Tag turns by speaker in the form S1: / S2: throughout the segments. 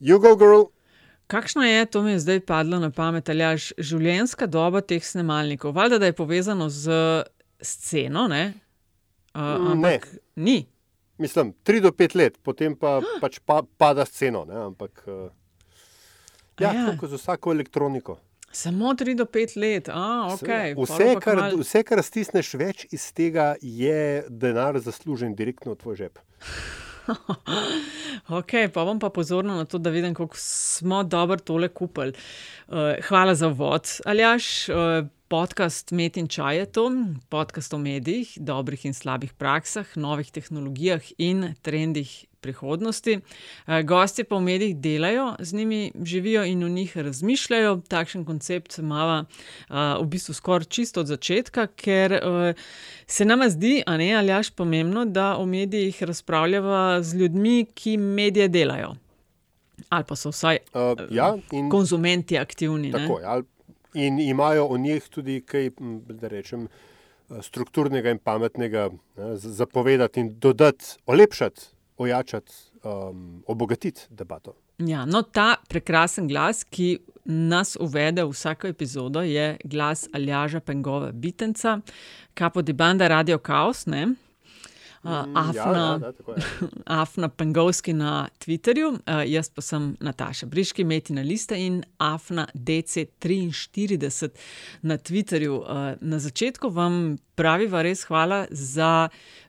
S1: You go, girl.
S2: Kakšno je, to mi je zdaj padlo na pamet, ali je življenjska doba teh snemalnikov? Valjda, da je povezano z sceno, ne? Uh, ampak ne. ni.
S1: Mislim, tri do pet let, potem pa pač pa, pada sceno. Ne? Ampak uh, ja, ja. kot z vsako elektroniko.
S2: Samo tri do pet let, A, okay.
S1: vse, kar, mal... vse, kar stisneš več iz tega, je denar zaslužen direktno v tvoj žep.
S2: ok, pa bom pa pozorno na to, da vidim, kako smo dobro tole kupili. Uh, hvala za vod, Aljaš. Uh, podcast Met in Čaj je to, podcast o medijih, dobrih in slabih praksah, novih tehnologijah in trendih prihodnosti. Eh, Gosti pa v medijih delajo, z njimi živijo in v njih razmišljajo. Takšen koncept imamo eh, v bistvu skoraj čisto od začetka, ker eh, se nam zdi, a ne ali až pomembno, da v medijih razpravljamo z ljudmi, ki medije delajo. Ali pa so vsaj uh, ja, in, konzumenti aktivni.
S1: Tako, ali, in imajo o njih tudi kaj, da rečem, strukturnega in pametnega ne, zapovedati in dodati, olepšati ojačati, um, obogatiti debato.
S2: Ja, no, ta prekrasen glas, ki nas uvede v vsako epizodo, je glas Aljaža Pengova Bitenca, kapo di banda Radio Chaos. Ne? Uh, Afna, ja, ja, Afna Pengovski na Twitterju, uh, jaz pa sem Nataša Briški, Metina Lista in Afna DC43 na Twitterju. Uh, na začetku vam praviva res hvala za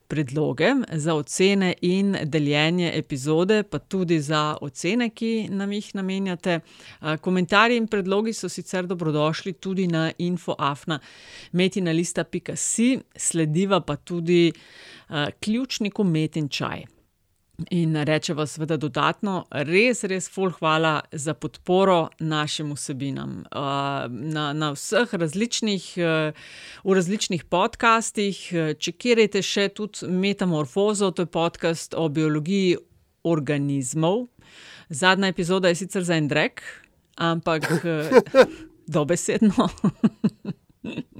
S2: predloge za ocene in deljenje epizode, pa tudi za ocene, ki nam jih namenjate. Komentarji in predlogi so sicer dobrodošli tudi na infoafna metinalista.si, slediva pa tudi ključniku Metin Čaj. In rečemo, seveda, dodatno, res, res, full hvala za podporo našim vsebinam. Na, na vseh različnih, v različnih podcastih, čekirajte še tudi Metamorfozo, to je podcast o biologiji organizmov. Zadnja epizoda je sicer za en drek, ampak dobesedno.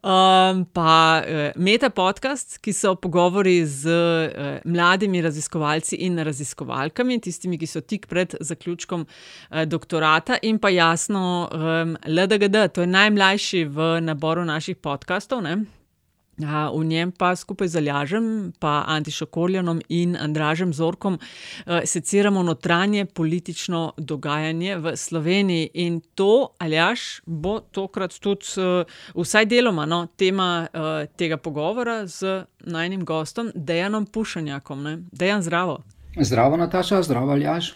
S2: Um, pa uh, meta podcast, ki so pogovori z uh, mladimi raziskovalci in raziskovalkami, tistimi, ki so tik pred zaključkom uh, doktorata, in pa jasno, um, LDGD, to je najmlajši v naboru naših podkastov. V njem pa skupaj z Aljažem, pa Antišokoljanom in Andražem Zorkom eh, seciramo notranje politično dogajanje v Sloveniji. In to, Aljaš, bo tokrat tudi eh, vsaj deloma no, tema eh, tega pogovora z najnim gostom, Dejanom Pušanjakom. Dejan, zdravo.
S3: Zdravo, Nataša, zdravo, Aljaš.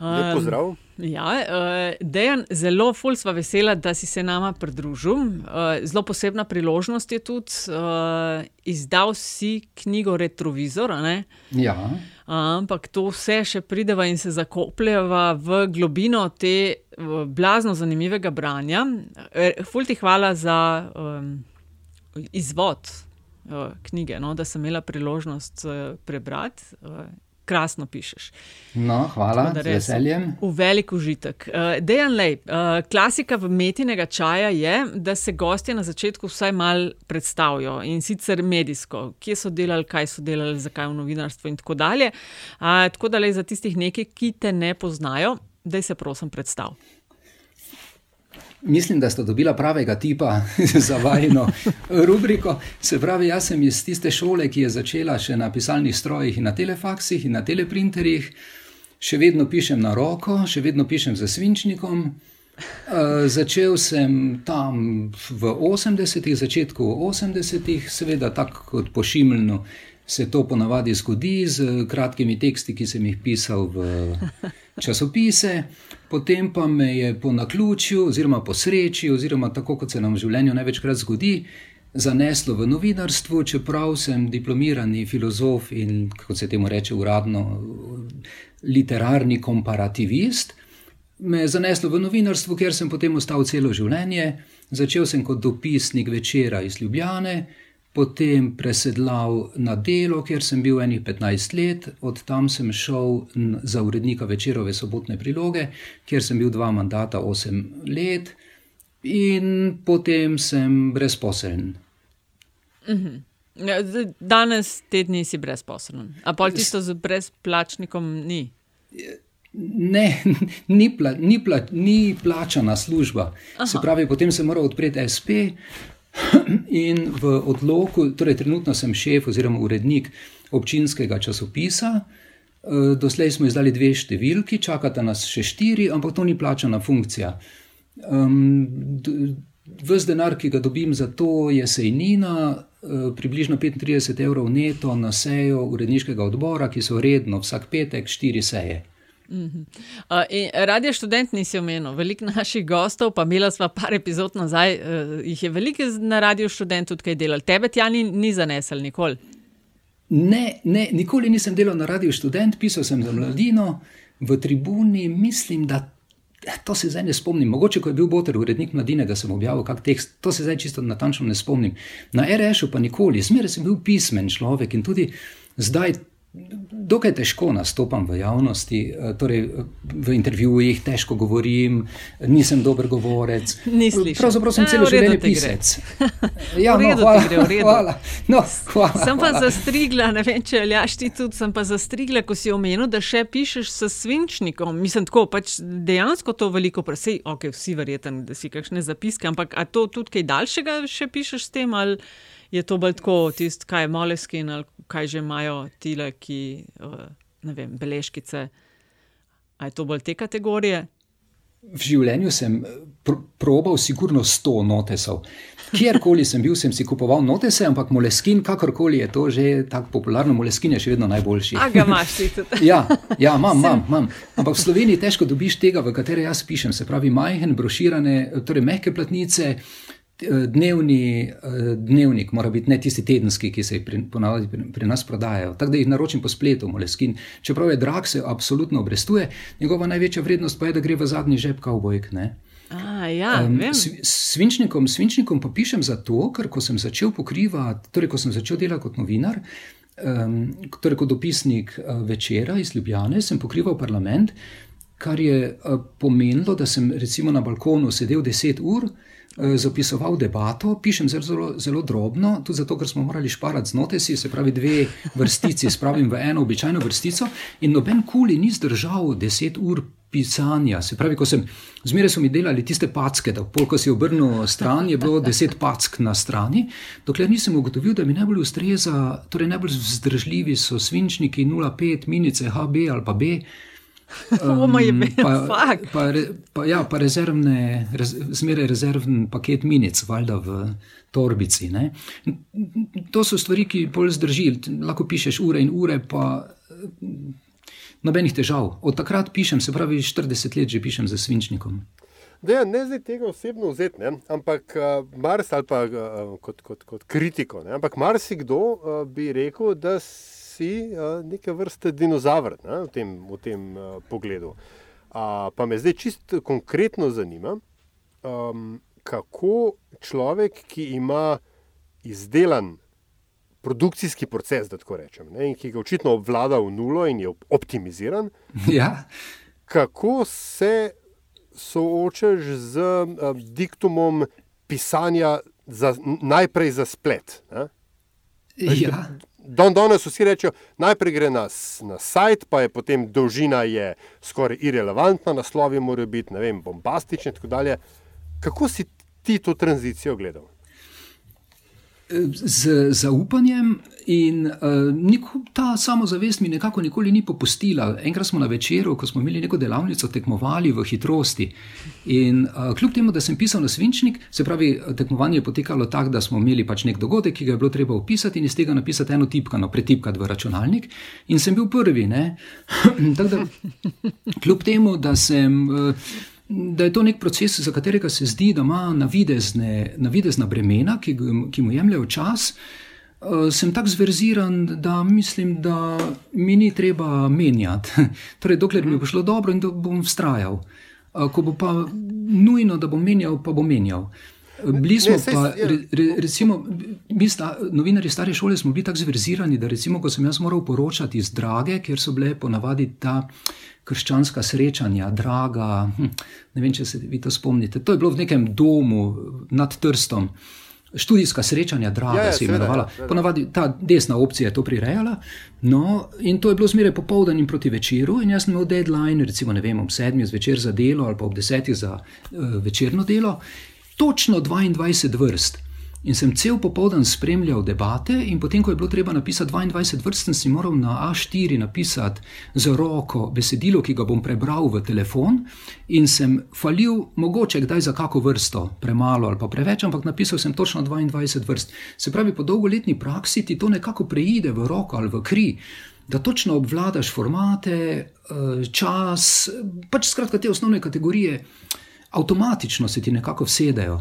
S1: Lep pozdrav.
S2: Ja, uh, Dejan, zelo ful sva vesela, da si se nama pridružil. Uh, zelo posebna priložnost je tudi, uh, izdal si knjigo Retrovizor.
S3: Ja.
S2: Ampak to vse še prideva in se zakopljeva v globino te blazno zanimivega branja. Ful ti hvala za izvod knjige, no, da sem imela priložnost prebrati. Krasno pišeš.
S3: No, hvala, z veseljem.
S2: V velik užitek. Uh, Dejan Lej, uh, klasika metinega čaja je, da se gostje na začetku vsaj malo predstavijo in sicer medijsko, kje so delali, kaj so delali, zakaj v novinarstvu in tako dalje. Uh, tako da le za tistih nekaj, ki te ne poznajo, da se prosim predstav.
S3: Mislim, da sta dobila pravega tipa za vajno rubriko. Se pravi, jaz sem iz tiste šole, ki je začela še na pisalnih strojih na telefaksih in na teleprinterjih. Še vedno pišem na roko, še vedno pišem z svinčnikom. Uh, začel sem tam v 80-ih, začetku 80-ih, seveda tako kot pošiljno se to ponavadi zgodi z kratkimi teksti, ki sem jih pisal v časopise, potem pa me je po naključju, oziroma po sreči, oziroma tako kot se nam v življenju največkrat zgodi, zaneslo v novinarstvo, čeprav sem diplomirani filozof in, kot se temu reče uradno, literarni komparativist. Me je zaneslo v novinarstvo, ker sem potem ostal celo življenje. Začel sem kot dopisnik večera iz Ljubljane, potem presedlal na delo, kjer sem bil enih 15 let, od tam sem šel za urednika večerove sobotne priloge, kjer sem bil dva mandata 8 let, in potem sem brezposeln.
S2: Mhm. Ja, danes te dni si brezposeln. A pa tisto z brezplačnikom ni.
S3: Ne, ni, pla, ni, pla, ni plačana služba. Aha. Se pravi, potem se mora odpreti SP in v odloku, torej trenutno sem šef oziroma urednik občinskega časopisa. Eh, doslej smo izdali dve številki, čakata nas še štiri, ampak to ni plačana funkcija. Um, Ves denar, ki ga dobim za to, je sejnina, eh, približno 35 evrov neto na sejo uredniškega odbora, ki so redno vsak petek štiri seje.
S2: Uh, radio študent nisi omenil, veliko naših gostov, pa imela sva par epizod nazaj, uh, jih je veliko na radio študent tudi kaj delal. Tebe tja ni, ni zanesel nikoli.
S3: Ne, ne, nikoli nisem delal na radio študent, pisal sem za mladino v tribuni, mislim, da. Ja, to se zdaj ne spomnim. Mogoče, ko je bil Boter urednik mladine, da sem objavil kak tekst, to se zdaj čisto natančno ne spomnim. Na RŠ-u pa nikoli, zmeraj sem bil pismen človek in tudi zdaj Dokaj težko nastopam v javnosti, eh, torej v intervjujih, težko govorim, nisem dober govorec. Pravzaprav sem celo življenje pisec.
S2: Ja, no, hvala,
S3: hvala. No, hvala,
S2: sem pa hvala. zastrigla, ne vem, če ljaš ti tudi, sem pa zastrigla, ko si omenil, da še pišeš s svinčnikom. Mislim, tako pač dejansko to veliko presej, ok, vsi verjeten, da si kakšne zapiske, ampak a to tudi kaj daljšega še pišeš s tem ali je to bolj tako, tisto, kaj je moleskin ali kaj že imajo tile, ki eh, ne vem, beležkice. A je to bolj te kategorije?
S3: V življenju sem eh, pr probal sigurno sto notesov. Kjerkoli sem bil, sem si kupoval notese, ampak moleskin, kakorkoli je to že tako popularno, moleskin je še vedno najboljši.
S2: A ga imaš ti tudi?
S3: ja, ja imam, imam, imam. Ampak v Sloveniji težko dobiš tega, v katere jaz pišem. Se pravi, majhen, broširane, torej mehke platnice. Eh, dnevni, eh, dnevnik mora biti ne tisti tedenski, ki se jih pri, ponavadi pri, pri nas prodajajo. Tako da jih naročim po spletu, moleskin. Čeprav je drag, se absolutno obrestuje, njegova največja vrednost pa je, da gre v zadnji žep kavbojk.
S2: Ja, um,
S3: svinčnikom, svinčnikom pa pišem zato, ker ko sem začel pokrivati, torej ko sem začel delati kot novinar, um, torej kot dopisnik uh, večera iz Ljubljane, sem pokrival parlament, kar je uh, pomenilo, da sem recimo na balkonu sedel 10 ur. Eh, zapisoval debato, pišem zelo, zelo, zelo drobno, tudi zato, ker smo morali šparati znotraj, se pravi, dve vrstici spravim v eno običajno vrstico, in noben kuli ni zdržal deset ur pisanja. Se pravi, ko sem zmeraj so mi delali tiste packe, da pol, ko si obrnil stran, je bilo deset pack na strani, dokler nisem ugotovil, da mi najbolj ustreza, torej najbolj vzdržljivi so svinčniki 0,5, minice HB ali pa B.
S2: Um, pa,
S3: pa, pa, ja, pa rezervne, rez, zmeraj rezervni paket minic, valjda v torbici. Ne? To so stvari, ki bolj zdržijo. Lahko pišeš ure in ure, pa nobenih težav. Od takrat pišem, se pravi, 40 let že pišem za svinčnikom.
S1: Da, ne zdaj tega osebno vzeti, ne? ampak uh, mars ali pa uh, kot, kot, kot kritiko. Ne? Ampak marsikdo uh, bi rekel, da si uh, neke vrste dinozaver ne, v tem, v tem uh, pogledu. Uh, pa me zdaj čisto konkretno zanima, um, kako človek, ki ima izdelan produkcijski proces, da tako rečem, ne, in ki ga očitno obvlada v nulo in je optimiziran,
S3: ja.
S1: kako se soočaš z uh, diktumom pisanja za, najprej za splet. Ne?
S3: Ja.
S1: Don danes vsi rečejo, najprej gre na, na sajt, pa je potem dolžina je skoraj irrelevantna, naslovi morajo biti vem, bombastični in tako dalje. Kako si ti to tranzicijo gledal?
S3: Z zaupanjem, in uh, ta samozavest mi nekako nikoli ni popustila. Enkrat smo na večeru, ko smo imeli neko delavnico, tekmovali v hitrosti. In uh, kljub temu, da sem pisal na svinčnik, se pravi, tekmovanje je potekalo tako, da smo imeli pač nek dogodek, ki ga je bilo treba opisati in iz tega napisati eno tipkano, pretipkati v računalnik. In sem bil prvi. da, kljub temu, da sem. Uh, da je to nek proces, za katerega se zdi, da ima navidezne, navidezna bremena, ki, ki mu jemljajo čas. Uh, sem tako zverziran, da mislim, da mi ni treba menjati. torej, dokler mi bo šlo dobro in da bom vztrajal. Uh, ko bo pa nujno, da bom menjal, pa bom menjal. Bili smo pa, ja. re, re, recimo, mi, sta, novinari stare šole, smo bili tako zverzirani, da recimo, ko sem jaz moral poročati iz Drage, ker so bile ponavadi ta krščanska srečanja, draga. Hm, ne vem, če se vi to spomnite. To je bilo v nekem domu nad Trstom. študijska srečanja, draga ja, ja, se je imenovala. Ponavadi ta desna opcija je to prirejala. No, in to je bilo zmeraj popoldan in proti večeru, in jaz sem imel deadline, recimo vem, ob sedmih zvečer za delo ali pa ob desetih za uh, večerno delo, točno 22 vrst. In sem cel popoldan spremljal debate, in potem, ko je bilo treba napisati 22 vrst, sem si moral na A4 napisati za roko besedilo, ki ga bom prebral v telefon, in sem falil, mogoče kdaj za kako vrsto, premalo ali pa preveč, ampak napisal sem točno 22 vrst. Se pravi, po dolgoletni praksi ti to nekako preide v roko ali v kri. Da točno obvladaš formate, eh, čas, pač skratka te osnovne kategorije, avtomatično se ti nekako vsedejo.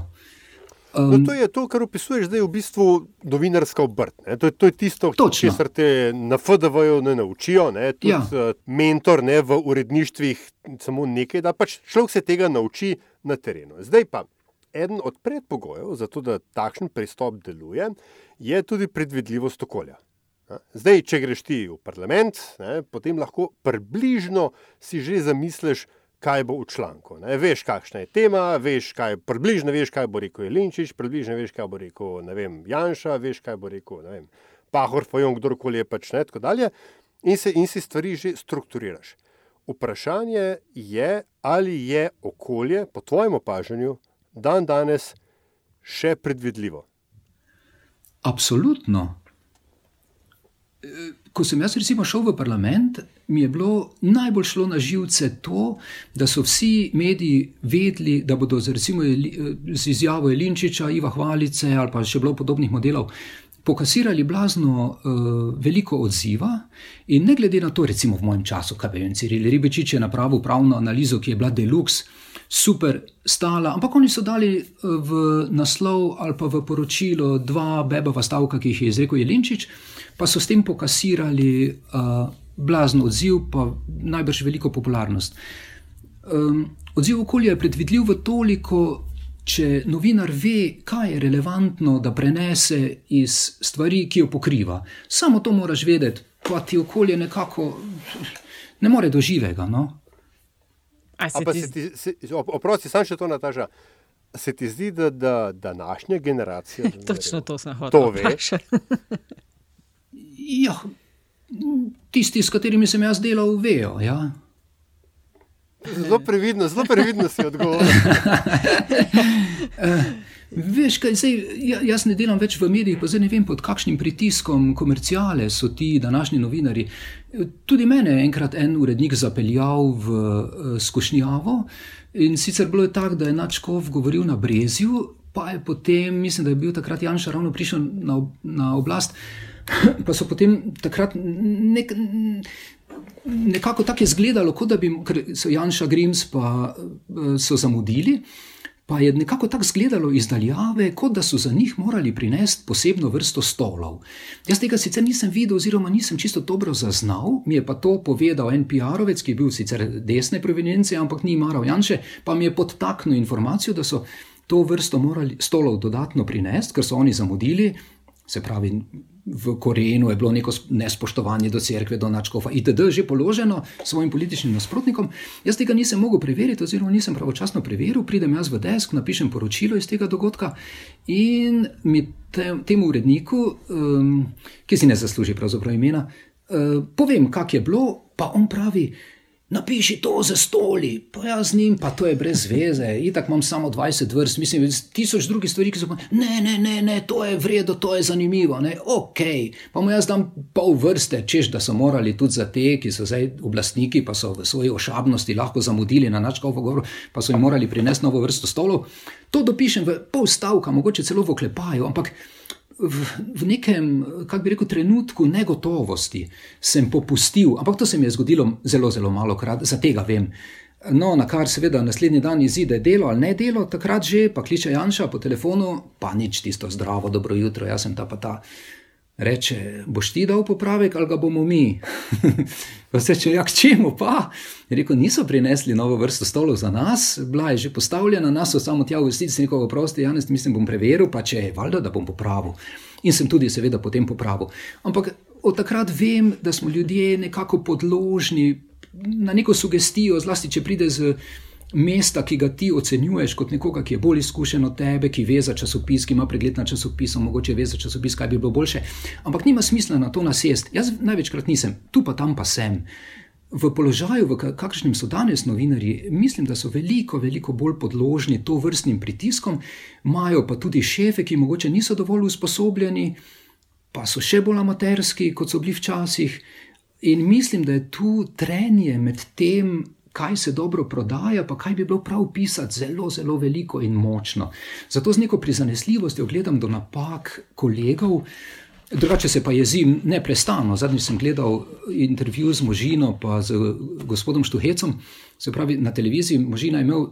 S1: Um, no, to je to, kar opisuješ zdaj, v bistvu novinarska obrt. To je, to je tisto, kar te na FDV-ju ne naučijo. Ne? Tudi ja. uh, mentor ne, v uredništvih samo nekaj, da pač človek se tega nauči na terenu. Zdaj pa eden od predpogojev za to, da takšen pristop deluje, je tudi predvidljivost okolja. Zdaj, če greš ti v parlament, ne, potem lahko približno si že zamisliš, kaj bo v članku. Ne? Veš, kakšna je tema, veš, kaj, približno veš, kaj bo rekel Jelinčič, približno veš, kaj bo rekel vem, Janša, veš, kaj bo rekel vem, Pahor, Fajon, kdorkoli je pač ne, tako dalje. In, se, in si stvari že strukturiraš. Vprašanje je, ali je okolje, po tvojem opažanju, dan danes še predvidljivo.
S3: Absolutno. Ko sem jaz recimo šel v parlament, mi je bilo najbolj šlo na živce to, da so vsi mediji vedeli, da bodo z, recimo, z izjavo Elinčiča, Iva Hvalice ali pa še bilo podobnih modelov. Pokasirali blazno uh, veliko odziva, in ne glede na to, recimo v mojem času, kaj vem, Ciril Ribičič je napravil pravno analizo, ki je bila deluxe, super stala, ampak oni so dali uh, v naslov ali pa v poročilo dva bebava stavka, ki jih je izrekel Jelinčič, pa so s tem pokasirali uh, blazno odziv, pa najbrž veliko popularnost. Um, odziv okolja je predvidljiv v toliko, če novinar ve, kaj je relevantno, da prenese iz stvari, ki jo pokriva. Samo to moraš vedeti, pa ti okolje nekako ne more doživega. No?
S1: Oprosti, samo še to nataža. Se ti zdi, da, da današnja generacija.
S2: Točno to sem hotel reči.
S3: ja, tisti, s katerimi sem jaz delal, vejo. Ja.
S1: Zelo previdno, zelo previdno si odgovoril.
S3: veš, kaj, zdaj, ja, jaz ne delam več v medijih, pa zdaj ne vem, pod kakšnim pritiskom komercijale so ti današnji novinari. Tudi mene je enkrat en urednik zapeljal v uh, skušnjavo in sicer bilo je tako, da je Načkov govoril na Brezju, pa je potem, mislim, da je bil takrat Janša ravno prišel na, na oblast. Pa so potem takrat nek, nekako tako izgledalo, kot da bi se Janša Grims pa eh, so zamudili. Pa je nekako tako izgledalo izdaljave, kot da so za njih morali prinesti posebno vrsto stolov. Jaz tega sicer nisem videl, oziroma nisem čisto dobro zaznal, mi je pa to povedal en PR-ovec, ki je bil sicer desne provenience, ampak ni maral Janše, pa mi je podtaknil informacijo, da so to vrsto morali stolov dodatno prinesti, ker so oni zamudili, se pravi, v Korejnu je bilo neko nespoštovanje do cerkve, do načkova, itd. že položeno svojim političnim nasprotnikom. Jaz tega nisem mogel preveriti, oziroma nisem pravočasno preveril. Pridem jaz v desk, napišem poročilo iz tega dogodka in mi te, temu uredniku, um, ki si ne zasluži pravzaprav imena, uh, povem, kak je bilo, pa on pravi napiši to za stoli, pa jaz z njim, pa to je brez veze, itak imam samo 20 vrst, mislim, tisoč drugih stvari, ki so pa, ne, ne, ne, ne, to je vredno, to je zanimivo, ne, ok, pa mu jaz dam pol vrste, češ, da so morali tudi za te, ki so zdaj oblastniki, pa so v svoji ošabnosti lahko zamudili na načkov goru, pa so jim morali prinesti novo vrsto stolov, to dopišem v pol stavka, mogoče celo v oklepaju, ampak v, v nekem, kako bi rekel, trenutku negotovosti sem popustil, ampak to se mi je zgodilo zelo, zelo malo krat, za tega vem. No, na kar seveda naslednji dan izide delo ali ne delo, takrat že pa kliče Janša po telefonu, pa nič tisto zdravo, dobro jutro, jaz sem ta pa ta. Reče, boš ti dal popravek ali ga bomo mi? pa se če, ja, k čemu pa? Je rekel, niso prinesli novo vrsto stolov za nas, bila je že postavljena, nas so samo tja ugostiti, se nekoga prosti, Janes, mislim, bom preveril, pa če je valjda, da bom popravil. In sem tudi seveda potem popravil. Ampak od takrat vem, da smo ljudje nekako podložni na neko sugestijo, zlasti če pride z mesta, ki ga ti ocenjuješ kot nekoga, ki je bolj izkušen od tebe, ki ve za časopis, ki ima pregled na časopis, mogoče ve za časopis, kaj bi bilo boljše. Ampak nima smisla na to nasest. Jaz največkrat nisem, tu pa tam pa sem. V položaju, v kakršnem so danes novinari, mislim, da so veliko, veliko bolj podložni to vrstnim pritiskom, imajo pa tudi šefe, ki morda niso dovolj usposobljeni, pa so še bolj amaterski, kot so bili včasih. In mislim, da je tu trenje med tem, kaj se dobro prodaja, pa kaj bi bilo prav pisati, zelo, zelo veliko in močno. Zato z neko prizanesljivostjo gledam do napak kolegov. Drugače se pa jezim neprestano. Zadnjič sem gledal intervju z možino, pa z gospodom Štuhecom, se pravi na televiziji. Možina je imel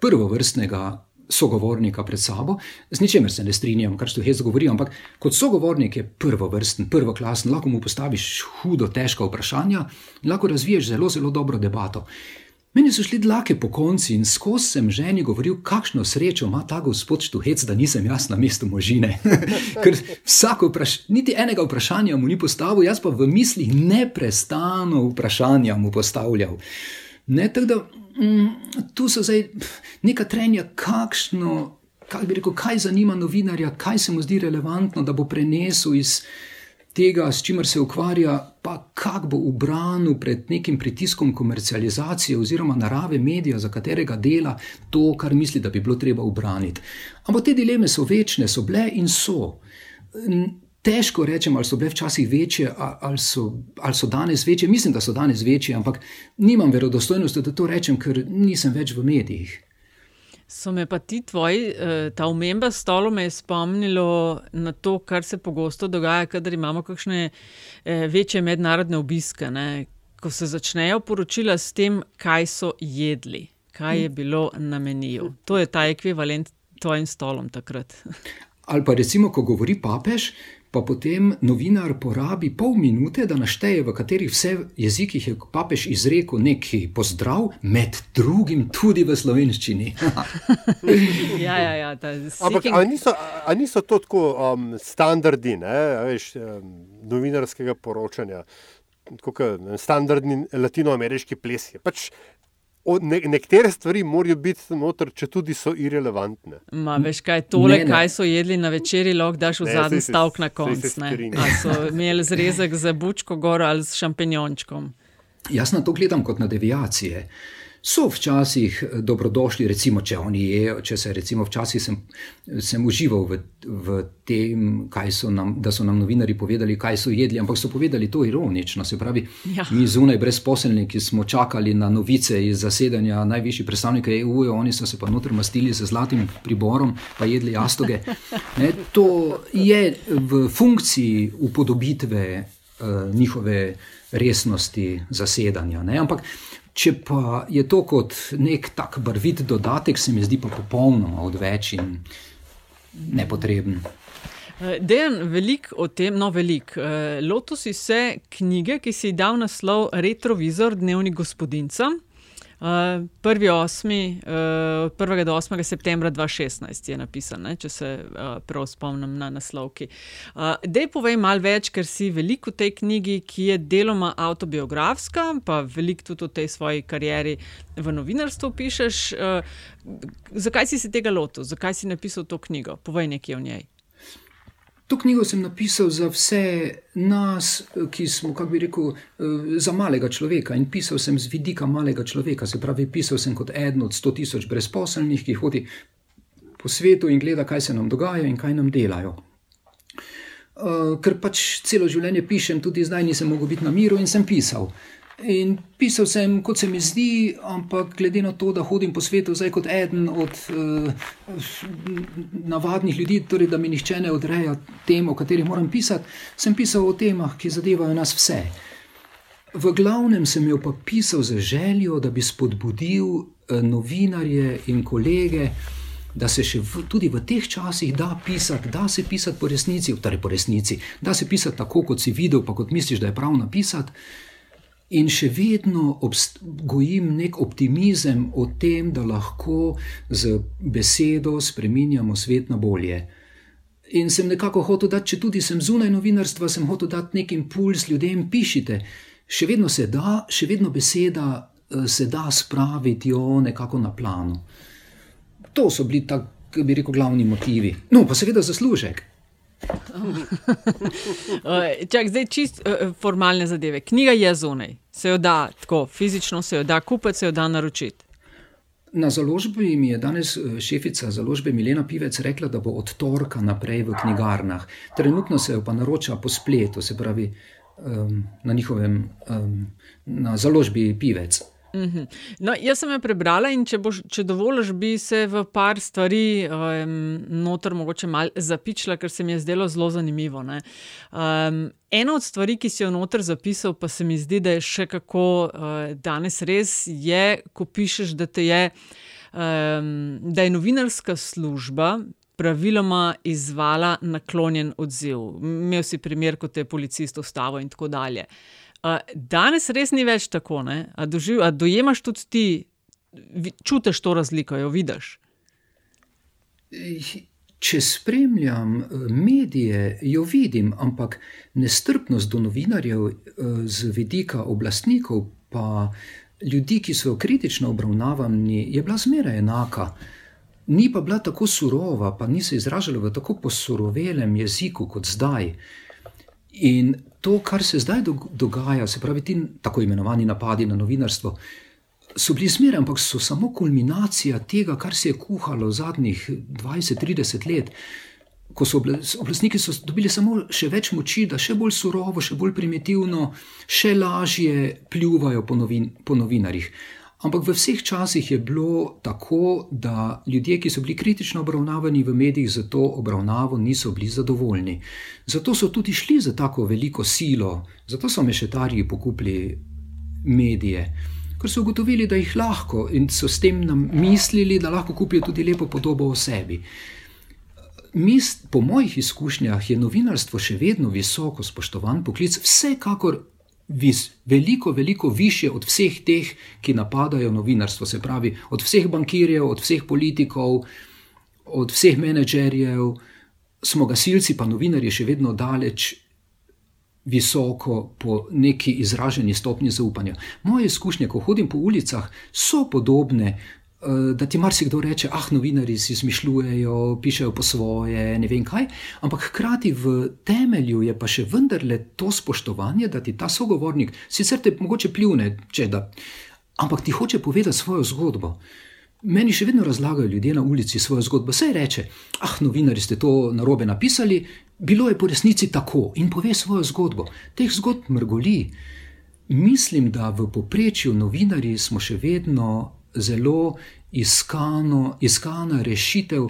S3: prvovrstnega sogovornika pred sabo, z ničemer se ne strinjam, kar Štuhec govori, ampak kot sogovornik je prvovrsten, prvoklasen, lahko mu postaviš hudo, težka vprašanja in lahko razviješ zelo, zelo dobro debato. Meni so šli dlake po konci in skozi sem ženi govoril, kakšno srečo ima ta gospod Štuhec, da nisem jaz na mestu možine. Ker vsako vprašanje, niti enega vprašanja mu ni postavil, jaz pa v mislih neprestano vprašanja mu postavljal. Ne, da, mm, tu so zdaj neka trenja, kakšno, kaj bi rekel, kaj zanima novinarja, kaj se mu zdi relevantno, da bo prenesel iz tega, s čimer se ukvarja, pa kako bo ubranil pred nekim pritiskom komercializacije oziroma narave medija, za katerega dela to, kar misli, da bi bilo treba ubraniti. Ampak te dileme so večne, so bile in so. Težko rečem, ali so bile včasih večje, ali so, ali so danes večje. Mislim, da so danes večje, ampak nimam verodostojnosti, da to rečem, ker nisem več v medijih.
S2: So me pa ti tvoji, eh, ta umemba stolo me je spomnilo na to, kar se pogosto dogaja, kadar imamo kakšne eh, večje mednarodne obiske, ne? ko se začnejo poročila s tem, kaj so jedli, kaj je bilo na meniju. To je ta ekvivalent tvojim stolom takrat.
S3: Ali pa recimo, ko govori papež, pa potem novinar porabi pol minute, da našteje, v katerih vse jezikih je papež izrekel neki pozdrav, med drugim tudi v slovenščini.
S2: ja, ja, ja,
S1: Ampak ali niso, niso to tako um, standardi ne, veš, um, novinarskega poročanja? Kot standardni latinoameriški ples. Pač Ne, nekatere stvari morajo biti noter, če tudi so irrelevantne.
S2: Ma, veš, kaj, tole, ne, ne. kaj so jedli na večerji, lahko daš v zadnji stavek na koncu. Ali so imeli zrezek za bučko gor ali s šampinjončkom.
S3: Jaz na to gledam kot na deviacije. Uh, so včasih eh, dobrodošli, recimo, če oni jedo. Če se recimo včasih sem, sem užival v, v tem, so nam, da so nam novinari povedali, kaj so jedli, ampak so povedali to ironično. Se pravi, ja. mi zunaj brezposelni, ki smo čakali na novice iz zasedanja najvišjih predstavnikov EU, oni so se pa notri mastili z zlatim priborom, pa jedli jastoge. Ne, to je v funkciji upodobitve uh, njihove resnosti zasedanja. Ne, ampak Če pa je to kot nek tak barvit dodatek, se mi zdi pa popolnoma odveč in nepotreben.
S2: Eh, Dejan, veliko o tem, no, veliko. Eh, Lotus je knjige, ki si jih dal naslov Retrovizor, dnevni gospodinca. Uh, prvi osmi, uh, 1. do 8. septembra 2016 je napisan, ne, če se uh, prav spomnim na naslovki. Uh, Dej povej malo več, ker si veliko v tej knjigi, ki je deloma autobiografska, pa veliko tudi v tej svoji karieri v novinarstvu pišeš. Uh, zakaj si se tega lotil, zakaj si napisal to knjigo? Povej nekaj o njej.
S3: To knjigo sem napisal za vse nas, ki smo, kako bi rekel, eh, za malega človeka. In pisal sem z vidika malega človeka, se pravi, pisal sem kot eden od 100 tisoč brezposelnih, ki hodi po svetu in gleda, kaj se nam dogaja in kaj nam delajo. Uh, ker pač celo življenje pišem, tudi zdaj nisem mogel biti na miru in sem pisal. In pisal sem, kot se mi zdi, ampak glede na to, da hodim po svetu zdaj kot eden od uh, navadnih ljudi, torej da mi nihče ne odreja tem, o katerih moram pisati, sem pisal o temah, ki zadevajo nas vse. V glavnem sem jo pa pisal z željo, da bi spodbudil uh, novinarje in kolege, da se še v, tudi v teh časih da pisati, da se pisati po resnici, torej po resnici, da se pisati tako, kot si videl, pa kot misliš, da je prav napisati in še vedno gojim nek optimizem o tem, da lahko z besedo spremenjamo svet na bolje. In sem nekako hotel dati, če tudi sem zunaj novinarstva, sem hotel dati nek impuls ljudem, pišite. Še vedno se da, še vedno beseda se da spraviti jo nekako na plano. To so bili tako, bi rekel, glavni motivi. No, pa seveda zaslužek.
S2: Čak, zdaj čist uh, formalne zadeve. Knjiga je zunaj, se jo da tako fizično, se jo da kupiti, se jo da naročiti.
S3: Na založbi mi je danes šefica založbe Milena Pivec rekla, da bo od torka naprej v knjigarnah. Trenutno se jo pa naroča po spletu, se pravi um, na njihovem um, na založbi Pivec.
S2: Mhm. No, jaz sem jo prebrala in če, boš, če dovoliš, bi se v par stvari um, noter mogoče malo zapičila, ker se mi je zdelo zelo zanimivo. Um, ena od stvari, ki si jo noter zapisal, pa se mi zdi, da je še kako uh, danes res, je, ko pišeš, da, je, um, da je novinarska služba. Praviloma izvala naklonjen odziv. Imel si primer, kot je policist ustavil, in tako dalje. Uh, danes res ni več tako. A, doživ, a dojemaš tudi ti, čutiš to razliko, jo vidiš?
S3: Če spremljam eh, medije, jo vidim, ampak nestrpnost do novinarjev eh, z vidika oblastnikov, pa ljudi, ki so kritično obravnavani, je bila zmeraj enaka. Ni pa bila tako surova, pa ni se izražala v tako posurovelem jeziku kot zdaj. In to, kar se zdaj dogaja, se pravi, ti tako imenovani napadi na novinarstvo, so bili zmeraj, ampak so samo kulminacija tega, kar se je kuhalo zadnjih 20-30 let. Ko so oblastniki so dobili samo še več moči, da še bolj surovo, še bolj primitivno, še lažje pljuvajo po, novin, po novinarjih. Ampak v vseh časih je bilo tako, da ljudje, ki so bili kritično obravnavani v medijih, za to obravnavo niso bili zadovoljni. Zato so tudi šli za tako veliko silo, zato so mešetarji pokupili medije, ker so ugotovili, da jih lahko in so s tem nam mislili, da lahko kupijo tudi lepo podobo o sebi. Mist, po mojih izkušnjah je novinarstvo še vedno visoko spoštovan poklic, vsekakor vis, veliko, veliko više od vseh teh, ki napadajo novinarstvo, se pravi, od vseh bankirjev, od vseh politikov, od vseh menedžerjev, smo gasilci, pa novinarji še vedno daleč. Visoko po neki izraženi stopnji zaupanja. Moje izkušnje, ko hodim po ulicah, so podobne da ti marsikdo reče, ah, novinari si izmišljujejo, pišejo po svoje, ne vem kaj. Ampak hkrati v temelju je pa še vendarle to spoštovanje, da ti ta sogovornik sicer te mogoče pljune, če da, ampak ti hoče povedati svojo zgodbo. Meni še vedno razlagajo ljudje na ulici svojo zgodbo. Vse reče, ah, novinari ste to narobe napisali, bilo je po resnici tako in pove svojo zgodbo. Teh zgodb mrgoli. Mislim, da v poprečju novinari smo še vedno zelo iskano, iskana rešitev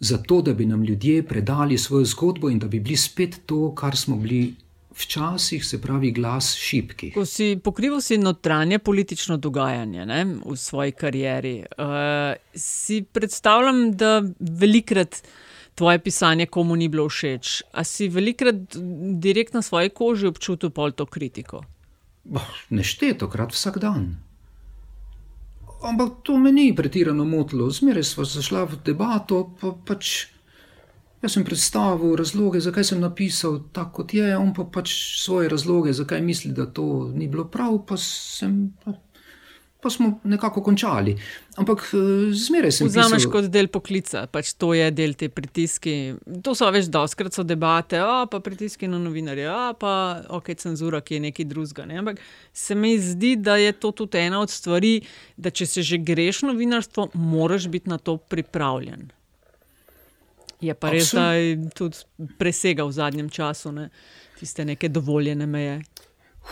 S3: za to, da bi nam ljudje predali svojo zgodbo in da bi bili spet to, kar smo bili. Včasih se pravi glas šipkih.
S2: Ko si pokrival si notranje politično dogajanje ne, v svoji karieri, uh, si predstavljam, da velikrat tvoje pisanje komu ni bilo všeč. A si velikrat direkt na svoji koži občutil pol to kritiko?
S3: Neštetokrat vsak dan. Ampak to me ni pretirano motilo, zmeraj smo zašla v debato. Pa pač jaz sem predstavil razloge, zakaj sem napisal tako, kot je, on pa pač svoje razloge, zakaj misli, da to ni bilo prav, pa sem. Pa, pa smo nekako končali. Ampak eh, zmeraj sem.
S2: Vzameš pisal... kot del poklica, pač to je del te pritiski. To so več doskrat so debate, a pa pritiski na novinarje, a pa ok, cenzura, ki je nekaj drugega. Ne? Ampak se mi zdi, da je to tudi ena od stvari, da če se že greš novinarstvo, moraš biti na to pripravljen. Je pa res, da je tudi presegal v zadnjem času ne? tiste neke dovoljene meje.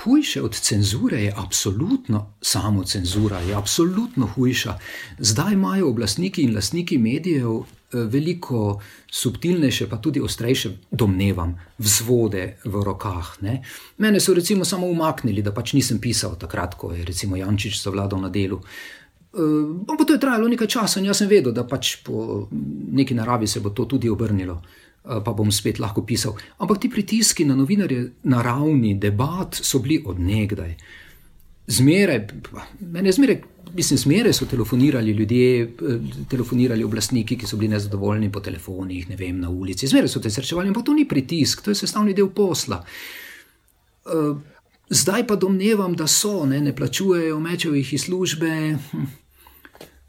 S3: Hujše od cenzure je absolutno samo cenzura, je absolutno hujša. Zdaj imajo oblastniki in lastniki medijev eh, veliko subtilnejše, pa tudi ostrejše, domnevam, vzvode v rokah. Ne? Mene so recimo samo umaknili, da pač nisem pisal takrat, ko je recimo Jančič zavladal na delu. Uh, to je trajalo nekaj časa in jaz sem vedel, da pač po neki naravi se bo to tudi obrnilo. Eh, pa bom spet lahko pisal. Ampak ti pritiski na novinarje na ravni debat so bili odnegdaj. Zmeraj, mene zmeraj, mislim, zmeraj so telefonirali ljudje, eh, telefonirali oblastniki, ki so bili nezadovoljni po telefonih, ne vem, na ulici. Zmeraj so te srečevali, ampak to ni pritisk, to je sestavni del posla. Uh, zdaj pa domnevam, da so, ne, ne plačujejo mečevih iz službe. Hm.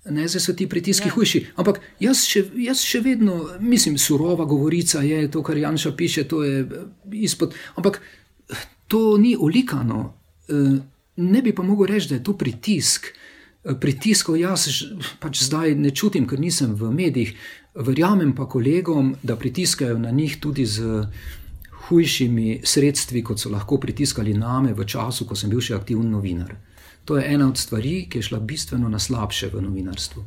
S3: Ne, zdaj so ti pritiski ja. hujši. Ampak jaz še, jaz še vedno, mislim, surova govorica je to, kar Janša piše, to je eh, izpod. Ampak to ni olikano. Eh, ne bi pa mogel reči, da je to pritisk. Eh, pritiskov jaz pač zdaj ne čutim, ker nisem v medijih. Verjamem pa kolegom, da pritiskajo na njih tudi z hujšimi sredstvi, kot so lahko pritiskali name v času, ko sem bil še aktiven novinar. To je ena od stvari, ki je šla bistveno na slabše v novinarstvu.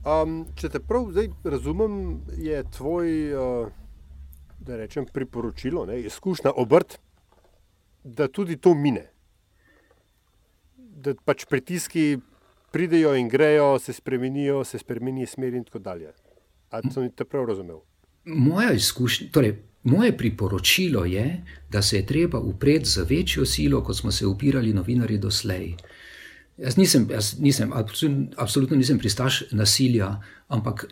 S1: Um, če te prav zdaj razumem, je tvoj uh, rečem, priporočilo, ne, izkušnja obrt, da tudi to mine. Da pač pritiski pridejo in grejo, se spremenijo, se spremeni smer in tako dalje. Ali sem te prav razumel?
S3: Moja izkušnja, torej Moje priporočilo je, da se je treba upreti z večjo silo, kot smo se upirali novinari doslej. Jaz nisem, jaz nisem absolutno nisem pristaš nasilja, ampak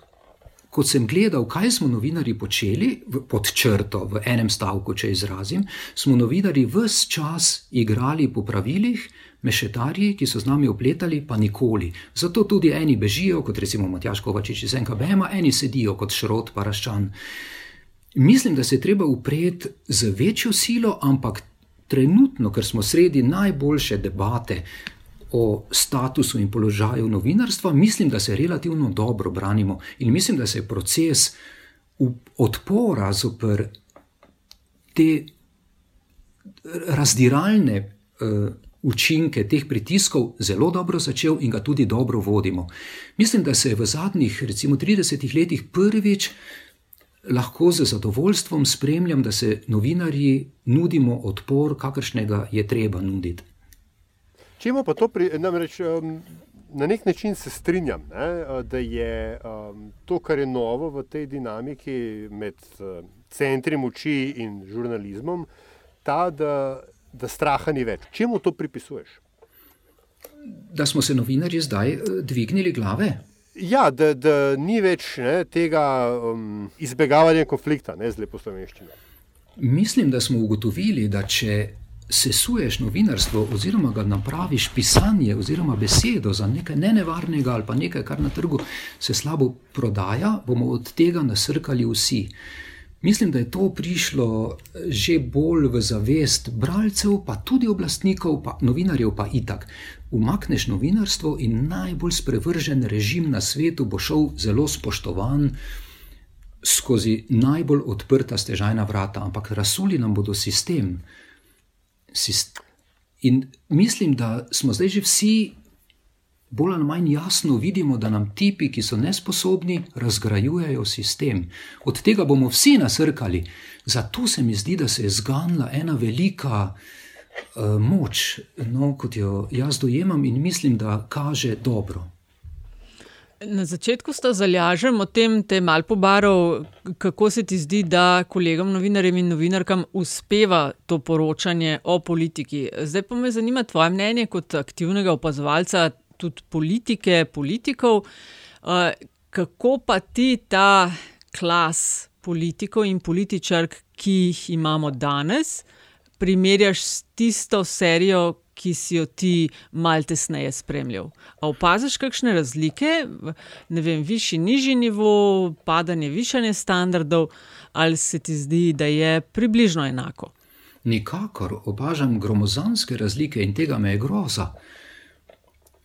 S3: kot sem gledal, kaj smo novinari počeli pod črto, v enem stavku, če izrazim, smo novinari vse čas igrali po pravilih, mešetarji, ki so z nami opletali, pa nikoli. Zato tudi eni bežijo, kot recimo Matjaš Kovačič iz NKBM, eni sedijo kot šrot, pa raščan. Mislim, da se je treba upreti z večjo silo, ampak trenutno, ker smo sredi najboljše debate o statusu in položaju novinarstva, mislim, da se relativno dobro branimo in mislim, da se je proces odpora zoper te razdiralne uh, učinke teh pritiskov zelo dobro začel in ga tudi dobro vodimo. Mislim, da se je v zadnjih, recimo, 30 letih prvič lahko z zadovoljstvom spremljam, da se novinarji nudimo odpor, kakršnega je treba nuditi.
S1: Če imamo pa to, pri, namreč um, na nek način se strinjam, ne, da je um, to, kar je novo v tej dinamiki med uh, centri moči in žurnalizmom, ta, da, da straha ni več. Čemu to pripisuješ?
S3: Da smo se novinarji zdaj uh, dvignili glave.
S1: Ja, da, da ni več ne, tega um, izbegavanja konflikta ne, z lepo slovenščino.
S3: Mislim, da smo ugotovili, da če sesuješ novinarstvo, oziroma ga napraviš pisanje, oziroma besedo za nekaj nenevarnega ali pa nekaj, kar na trgu se slabo prodaja, bomo od tega nasrkali vsi. Mislim, da je to prišlo že bolj v zavest bralcev, pa tudi oblastnikov, pa novinarjev, pa itak. Umakneš novinarstvo in najbolj sprevržen režim na svetu bo šel zelo spoštovan skozi najbolj odprta stežajna vrata, ampak razsuli nam bodo sistem. In mislim, da smo zdaj že vsi bolj ali manj jasno vidimo, da nam tipi, ki so nesposobni, razgrajujejo sistem. Od tega bomo vsi nasrkali. Zato se mi zdi, da se je zganila ena velika uh, moč, no, kot jo jaz dojemam in mislim, da kaže dobro.
S2: Na začetku ste zalažili o tem, te mal pobarov, kako se ti zdi, da kolegom novinarjem in novinarkam uspeva to poročanje o politiki. Zdaj pa me zanima tvoje mnenje kot aktivnega opazovalca tudi politike, politikov. Uh, kako pa ti ta klas politikov in političark, ki jih imamo danes, primerjaš s tisto serijo, ki si jo ti malo tesneje spremljal? A opaziš kakšne razlike, ne vem, višji, nižji nivo, padanje, višanje standardov, ali se ti zdi, da je približno enako?
S3: Nikakor opažam gromozanske razlike in tega me je groza.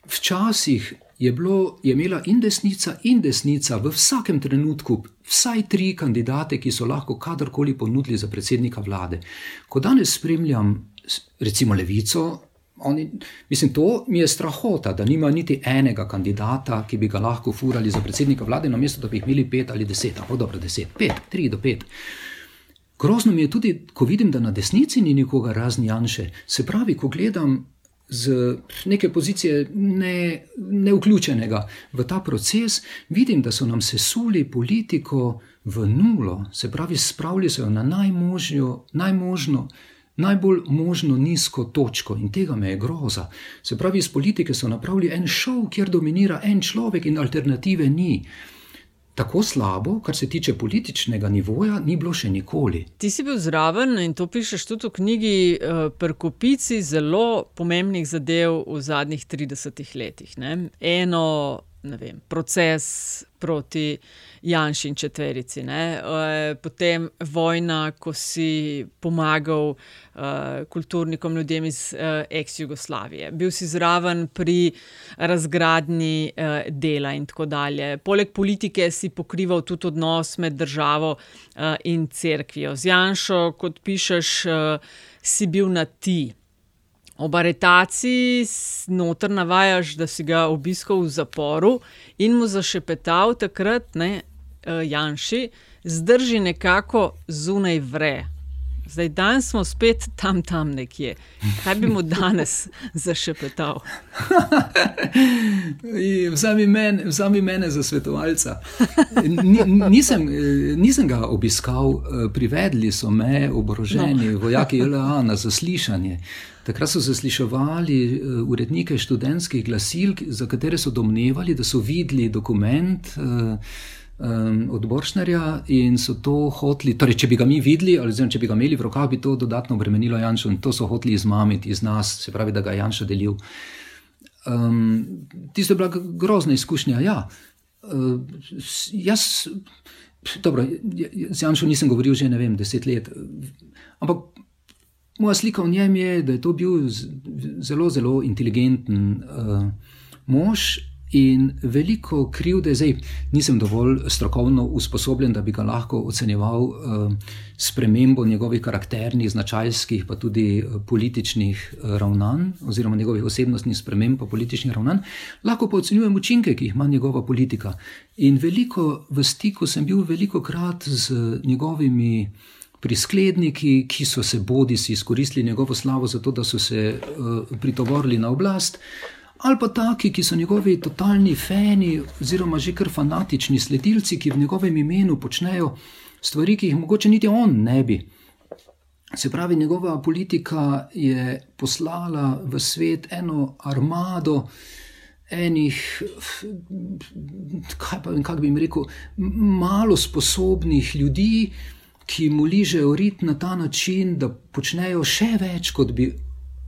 S3: Včasih je, bilo, je imela in desnica, in desnica v vsakem trenutku vsaj tri kandidate, ki so lahko kadarkoli ponudili za predsednika vlade. Ko danes spremljam, recimo, levico, oni, mislim, to mi je strahota, da nima niti enega kandidata, ki bi ga lahko furali za predsednika vlade, namesto da bi jih imeli pet ali deset, pa dobro, deset, pet, tri do pet. Grozno mi je tudi, ko vidim, da na desnici ni nikoga razni Janše. Se pravi, ko gledam z neke pozicije ne, ne vključenega v ta proces, vidim, da so nam sesuli politiko v nulo, se pravi, spravili so jo na najmožjo, najmožno. Najbolj možno nizko točko in tega me je groza. Se pravi, iz politike so napravili en šov, kjer dominira en človek in alternative ni. Tako slabo, kar se tiče političnega nivoja, ni bilo še nikoli.
S2: Ti si bil zraven in to pišeš tudi v knjigi uh, Prkopici zelo pomembnih zadev v zadnjih 30 letih. Ne? Eno vem, proces proti Janšu in četverici? Eh, potem vojna, ko si pomagal uh, kulturnikom, ljudem iz uh, ex-Jugoslavije, bil si zraven pri razgradnji uh, dela in tako dalje. Poleg politike si pokrival tudi odnos med državo uh, in cerkvijo. Z Janšo, kot pišeš, uh, si bil na ti. Ob aretaciji noter navajaš, da si ga obiskal v zaporu in mu zašepetal takrat, ne, uh, Janši, zdrži nekako zunaj vre. Zdaj, danes smo spet tam, tam nekje. Kaj bi mu danes zašepetal?
S3: vzami, men, vzami mene za svetovalca. Nisem, nisem ga obiskal, privedli so me oboroženi no. vojaki LA na zaslišanje. Takrat so zasliševali urednike študentskih glasil, za katere so domnevali, da so videli dokument. Um, od Boršnja in so to hoteli, torej, če bi ga mi videli, ali če bi ga imeli v rokah, bi to dodatno obremenilo Janša in to so hoteli izmamiti iz nas, se pravi, da ga je Janša delil. Um, tisto je bila grozna izkušnja. Ja. Uh, jaz, dobro, z Janšom nisem govoril že ne vem, deset let, ampak. Moja slika o njem je, da je to bil zelo, zelo inteligenten uh, mož, In veliko krivde, zdaj nisem dovolj strokovno usposobljen, da bi ga lahko ocenjeval uh, spremembo njegovih karakternih, značajskih, pa tudi uh, političnih ravnanj, oziroma njegovih osebnostnih sprememb, pa političnih ravnanj, lahko pa ocenjujem učinke, ki jih ima njegova politika. In veliko v stiku sem bil veliko krat z njegovimi. Priskledniki, ki so se bodi si izkoristili njegovo slavo, zato da so se uh, pritovorili na oblast, ali pa taki, ki so njegovi totalni fani, oziroma že kar fanatični sledilci, ki v njegovem imenu počnejo stvari, ki jih mogoče niti on ne bi. Se pravi, njegova politika je poslala v svet eno armado enih, kaj pa vem, kako bi jim rekel, malo sposobnih ljudi, ki mu ližejo rit na ta način, da počnejo še več, kot bi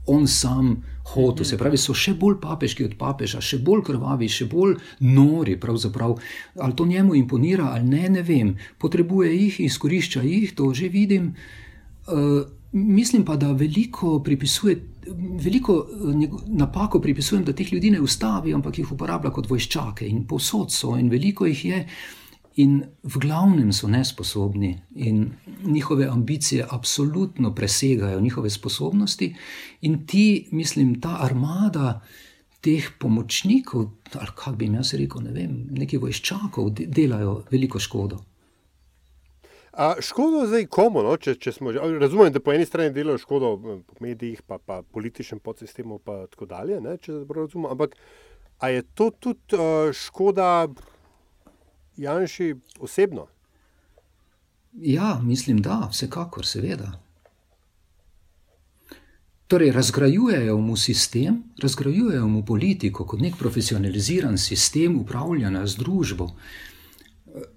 S3: on sam hotel. Se pravi, so še bolj papeški od papeža, še bolj krvavi, še bolj nori. Ali to njemu imponira ali ne, ne vem. Potrebuje jih, izkorišča jih, to že vidim. Uh, mislim pa, da veliko pripisuje. Veliko napako pripisujem, da teh ljudi ne ustavi, ampak jih uporablja kot vojščake in povsod so, in veliko jih je, in v glavnem so nesposobni, in njihove ambicije absolutno presegajo njihove sposobnosti, in ti, mislim, ta armada teh pomočnikov, ali kako bi jim jaz rekel, ne vem, neki vojščakov, delajo veliko škodo.
S1: A škodo zdaj komu? No? Če, če smo, razumem, da po eni strani delajo škodo po medijih, pa, pa političnem podsistemu, pa tako dalje. Ne, ampak je to tudi uh, škoda? Janši osebno?
S3: Ja, mislim, da, vsekakor, seveda. Torej, razgrajujejo mu sistem, razgrajujejo mu politiko kot nek profesionaliziran sistem upravljanja z družbo,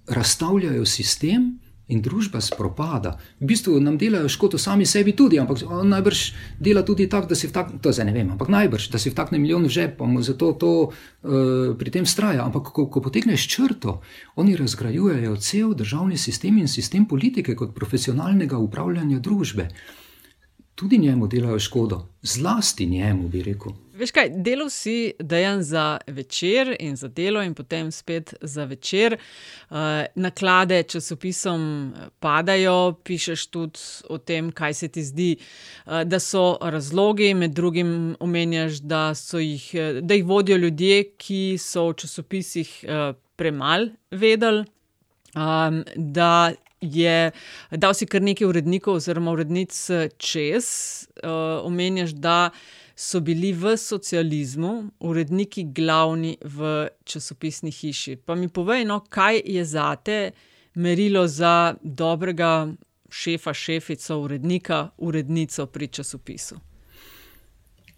S3: razstavljajo sistem, in družba spropada. V bistvu nam delajo škodo sami sebi tudi, ampak najbrž dela tudi tako, da si vtakne, to zdaj ne vem, ampak najbrž, da si vtakne milijon v žep, pa mu zato to uh, pri tem straja. Ampak ko, ko potegneš črto, oni razgrajujejo cel državni sistem in sistem politike kot profesionalnega upravljanja družbe. Tudi njemu delajo škodo, zlasti njemu, bi rekel.
S2: Veš kaj, delo si dejan za večer in za delo, in potem spet za večer. Uh, naklade časopisom eh, padajo, pišeš tudi o tem, kaj se ti zdi, uh, da so razlogi. Med drugim omenjaš, da, jih, da jih vodijo ljudje, ki so v časopisih premalo vedeli. Um, da je dal si kar nekaj urednikov, oziroma urednic čez, uh, omenjaš, da so bili v socializmu uredniki glavni v časopisni hiši. Pa mi povej, no, kaj je za te merilo za dobrega šefa, šefico, urednika, urednico pri časopisu.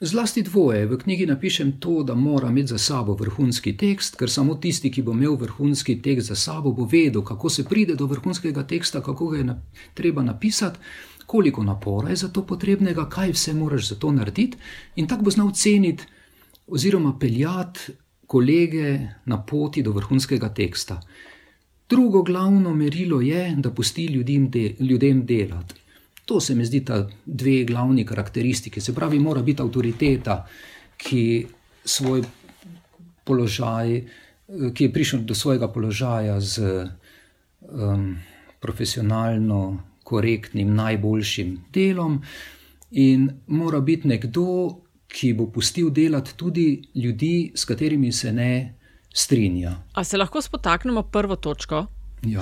S3: Zlasti dvoje. V knjigi napišem to, da mora imeti za sabo vrhunski tekst, ker samo tisti, ki bo imel vrhunski tekst za sabo, bo vedel, kako se pride do vrhunskega teksta, kako ga je na, treba napisati, koliko napora je za to potrebnega, kaj vse moraš za to narediti, in tako bo znal ceniti oziroma peljati kolege na poti do vrhunskega teksta. Drugo glavno merilo je, da pusti ljudem, de, ljudem delati. To se mi zdi ta dve glavni karakteristiki. Se pravi, mora biti avtoriteta, ki, svoj položaj, ki je prišel do svojega položaja z um, profesionalno, korektnim, najboljšim delom, in mora biti nekdo, ki bo pustil delati tudi ljudi, s katerimi se ne strinja.
S2: A se lahko spotaknemo prvo točko?
S3: Ja.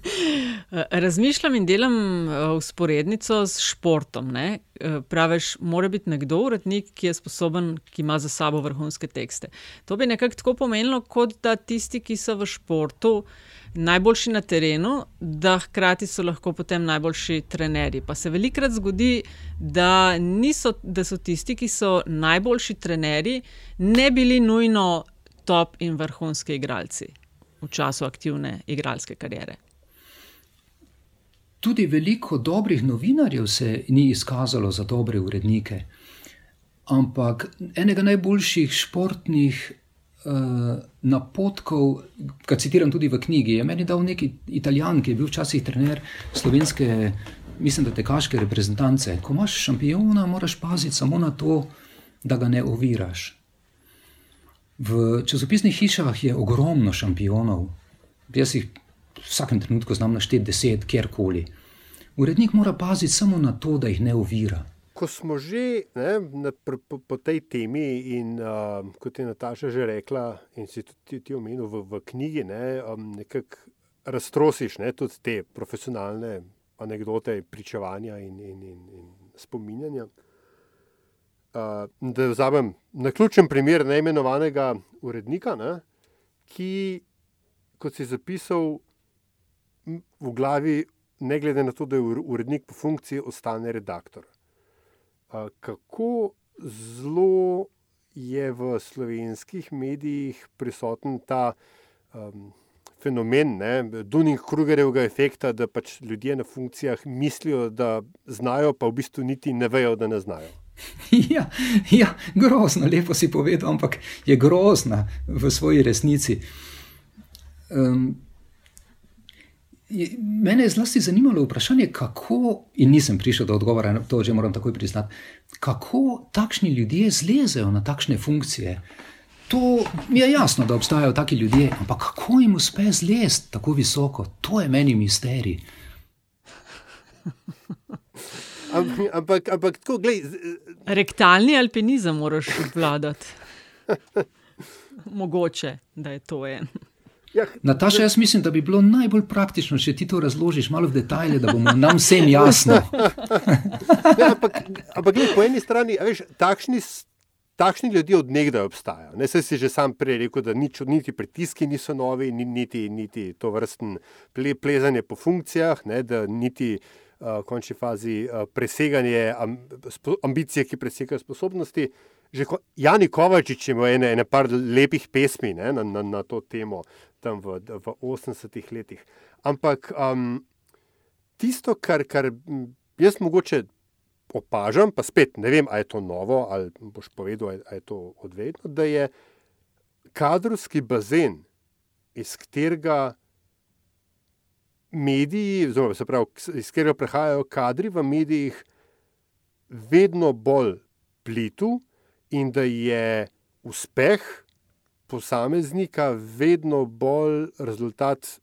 S2: Razmišljam in delam usporednico s športom. Ne? Praviš, mora biti nekdo, urednik, ki je sposoben, ki ima za sabo vrhunske tekste. To bi nekako tako pomenilo, kot da tisti, ki so v športu najboljši na terenu, da hkrati so lahko potem najboljši trenerji. Pa se velikokrat zgodi, da, niso, da so tisti, ki so najboljši trenerji, ne bili nujno top in vrhunski igralci v času aktivne igralske kariere.
S3: Tudi veliko dobrih novinarjev se ni izkazalo za dobre urednike. Ampak enega najboljših športnih uh, napotkov, ki citiram tudi v knjigi, je meni dal neki italijan, ki je bil včasih trener slovenske, mislim, da tekaške reprezentance. Ko imaš šampiona, moraš paziti samo na to, da ga ne oviraš. V časopisnih hišah je ogromno šampionov, jaz jih v vsakem trenutku znam našteti deset, kjerkoli. Urednik mora paziti samo na to, da jih ne ovira.
S1: Ko smo že ne, na, po, po tej temi, in uh, kot je Nataša že rekla, in si tudi ti omenil v, v knjigi, ne, um, nekako raztrosiš ne, tudi te profesionalne anekdote, pričevanja in, in, in, in spominjanja. Uh, da vzamem na ključen primer neimenovanega urednika, ne, ki, kot si zapisal, v glavi, ne glede na to, da je urednik po funkciji, ostane redaktor. Uh, kako zelo je v slovenskih medijih prisoten ta um, fenomen Dunning-Krugerjevega efekta, da pač ljudje na funkcijah mislijo, da znajo, pa v bistvu niti ne vejo, da ne znajo.
S3: Ja, ja, grozno, lepo si povedal, ampak je grozna v svoji resnici. Um, je, mene je zlasti zanimalo vprašanje, kako, in nisem prišel do odgovora, to že moram takoj priznati, kako takšni ljudje zlezejo na takšne funkcije. To je jasno, da obstajajo taki ljudje, ampak kako jim uspe zlesti tako visoko, to je meni misterij.
S1: Ampak, ampak tako, gledaj.
S2: Rektalni alpinizem moraš obvladati. Mogoče, da je to en.
S3: Ja, Nataša, jaz mislim, da bi bilo najbolj praktično, če ti to razložiš malo v detajle, da bomo nam vsem jasno.
S1: ja, ampak, ampak gled, po eni strani, veš, takšni, takšni ljudje odnegdaj obstajajo. Ne, si že sam prej rekel, da nič, niti pritiski niso novi, niti, niti to vrsten ple, plezanje po funkcijah, ne, da niti v končni fazi preseganje ambicije, ki presegajo sposobnosti. Že Jani Kovačič ima ene, ene par lepih pesmi ne, na, na, na to temo tam v, v 80-ih letih. Ampak um, tisto, kar, kar jaz mogoče opažam, pa spet ne vem, ali je to novo, ali boš povedal, ali je to odvedno, da je kadrovski bazen, iz katerega mediji, oziroma se pravi, iz katerega prihajajo kadri v medijih, vedno bolj plitu in da je uspeh posameznika vedno bolj rezultat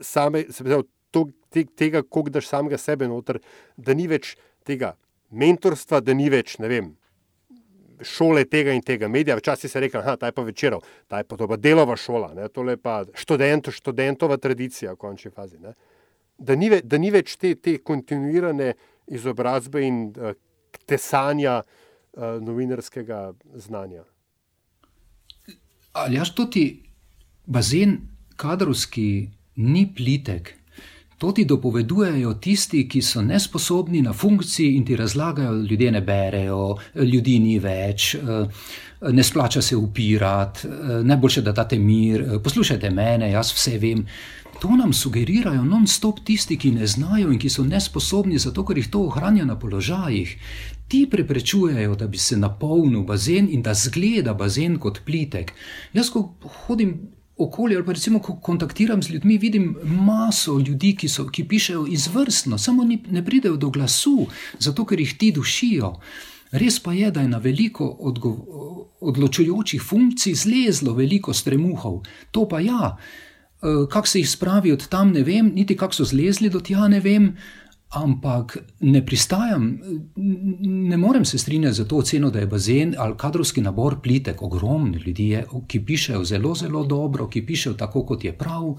S1: same, se pravi, to, te, tega, koliko daš samega sebe noter, da ni več tega mentorstva, da ni več, ne vem. Šole tega in tega, medija, včasih se reče, da je pa večerov, da je pa to pa delova šola, ne, tole pa študent, študentova tradicija v končni fazi. Ne, da, ni ve, da ni več te, te kontinuirane izobrazbe in uh, tesanja uh, novinarskega znanja.
S3: Ali jaš to ti bazen kadrovski ni plitek? To ti dopovedujejo tisti, ki so nesposobni na funkciji in ti razlagajo, da ljudje ne berejo, ljudi ni več, ne splača se upirati, najboljše, da date mir, poslušajte mene, jaz vse vem. To nam sugerirajo non-stop tisti, ki ne znajo in ki so nesposobni, zato ker jih to ohranja na položajih. Ti preprečujejo, da bi se napolnil bazen in da zgleda bazen kot plitek. Jaz, ko hodim okoli ali pa recimo, ko kontaktiram z ljudmi, vidim maso ljudi, ki, so, ki pišejo izvrstno, samo ni, ne pridejo do glasu, zato ker jih ti dušijo. Res pa je, da je na veliko odločujočih funkcij zlezlo veliko stremuhov. To pa ja, kako se jih spravi od tam, ne vem, niti kako so zlezli do tja, ne vem. Ampak ne pristajam, ne morem se strinjati za to oceno, da je bazen ali kadrovski nabor plitek. Ogromno ljudi je, ki pišejo zelo, zelo dobro, ki pišejo tako, kot je prav,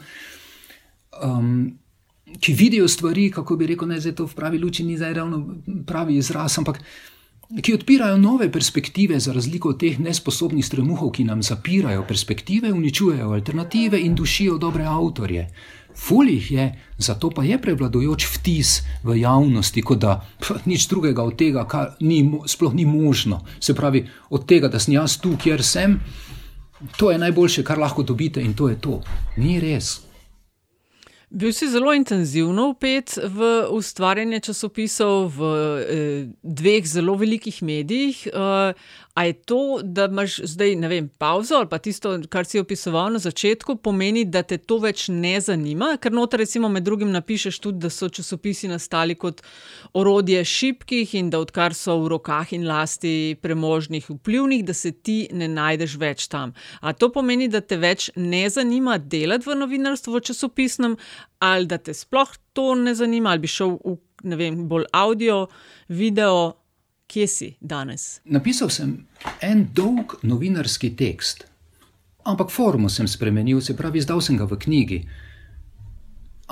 S3: um, ki vidijo stvari, kako bi rekel, ne zdaj to v pravi luči, ni zdaj ravno pravi izraz, ampak ki odpirajo nove perspektive, za razliko od teh nesposobnih stremuhov, ki nam zapirajo perspektive, uničujejo alternative in dušijo dobre avtorje. Fulih je, zato pa je prevladujoč vtis v javnosti, kot da pf, nič drugega od tega, kar ni, sploh ni možno. Se pravi, od tega, da sem jaz tu, kjer sem, to je najboljše, kar lahko dobite, in to je to. Ni res.
S2: Bil si zelo intenzivno upet v ustvarjanje časopisov v eh, dveh zelo velikih medijih. Eh, A je to, da imaš zdaj, ne vem, pauzo ali pa tisto, kar si opisoval na začetku, pomeni, da te to več ne zanima? Ker noter, recimo, med drugim napišeš tudi, da so časopisi nastali kot orodje šibkih in da odkar so v rokah in lasti premožnih vplivnih, da se ti ne najdeš več tam. A to pomeni, da te več ne zanima delati v novinarstvu v časopisnem, ali da te sploh to ne zanima, ali bi šel v, ne vem, bolj audio, video. Kje si danes?
S3: Napisal sem en dolg novinarski tekst, ampak formo sem spremenil, se pravi, izdal sem ga v knjigi.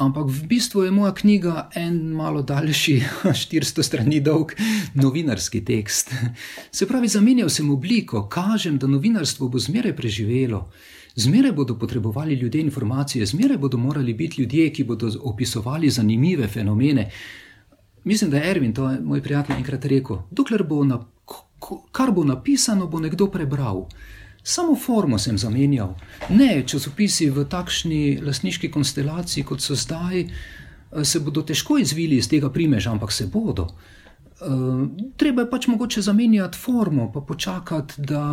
S3: Ampak v bistvu je moja knjiga en malo daljši, 400 strani dolg novinarski tekst. Se pravi, zamenjal sem obliko, kažem, da novinarstvo bo zmeraj preživelo. Zmeraj bodo potrebovali ljudje informacije, zmeraj bodo morali biti ljudje, ki bodo opisovali zanimive fenomene. Mislim, da je Ervin, to je moj prijatelj, enkrat rekel: dokler bo na, kar bo napisano, bo nekdo prebral. Samo formo sem zamenjal. Ne, časopisi v takšni lasniški konstelaciji, kot so zdaj, eh, se bodo težko izvili iz tega primeža, ampak se bodo. Uh, treba je pač mogoče zamenjati formo, pa počakati, da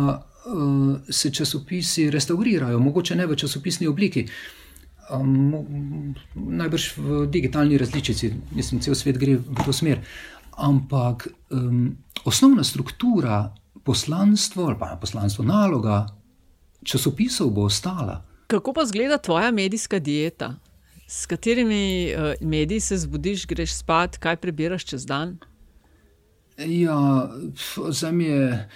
S3: uh, se časopisi restaurirajo, mogoče ne v časopisni obliki. Uh, um, najbrž v digitalni različici, mislim, cel svet gre v to smer. Ampak um, osnovna struktura poslanstva ali pa poslanstvo naloga časopisov bo ostala.
S2: Kako pa izgleda tvoja medijska dieta? S katerimi uh, mediji se zbudiš, greš spat, kaj prebiraš čez dan?
S3: Ja, za me je,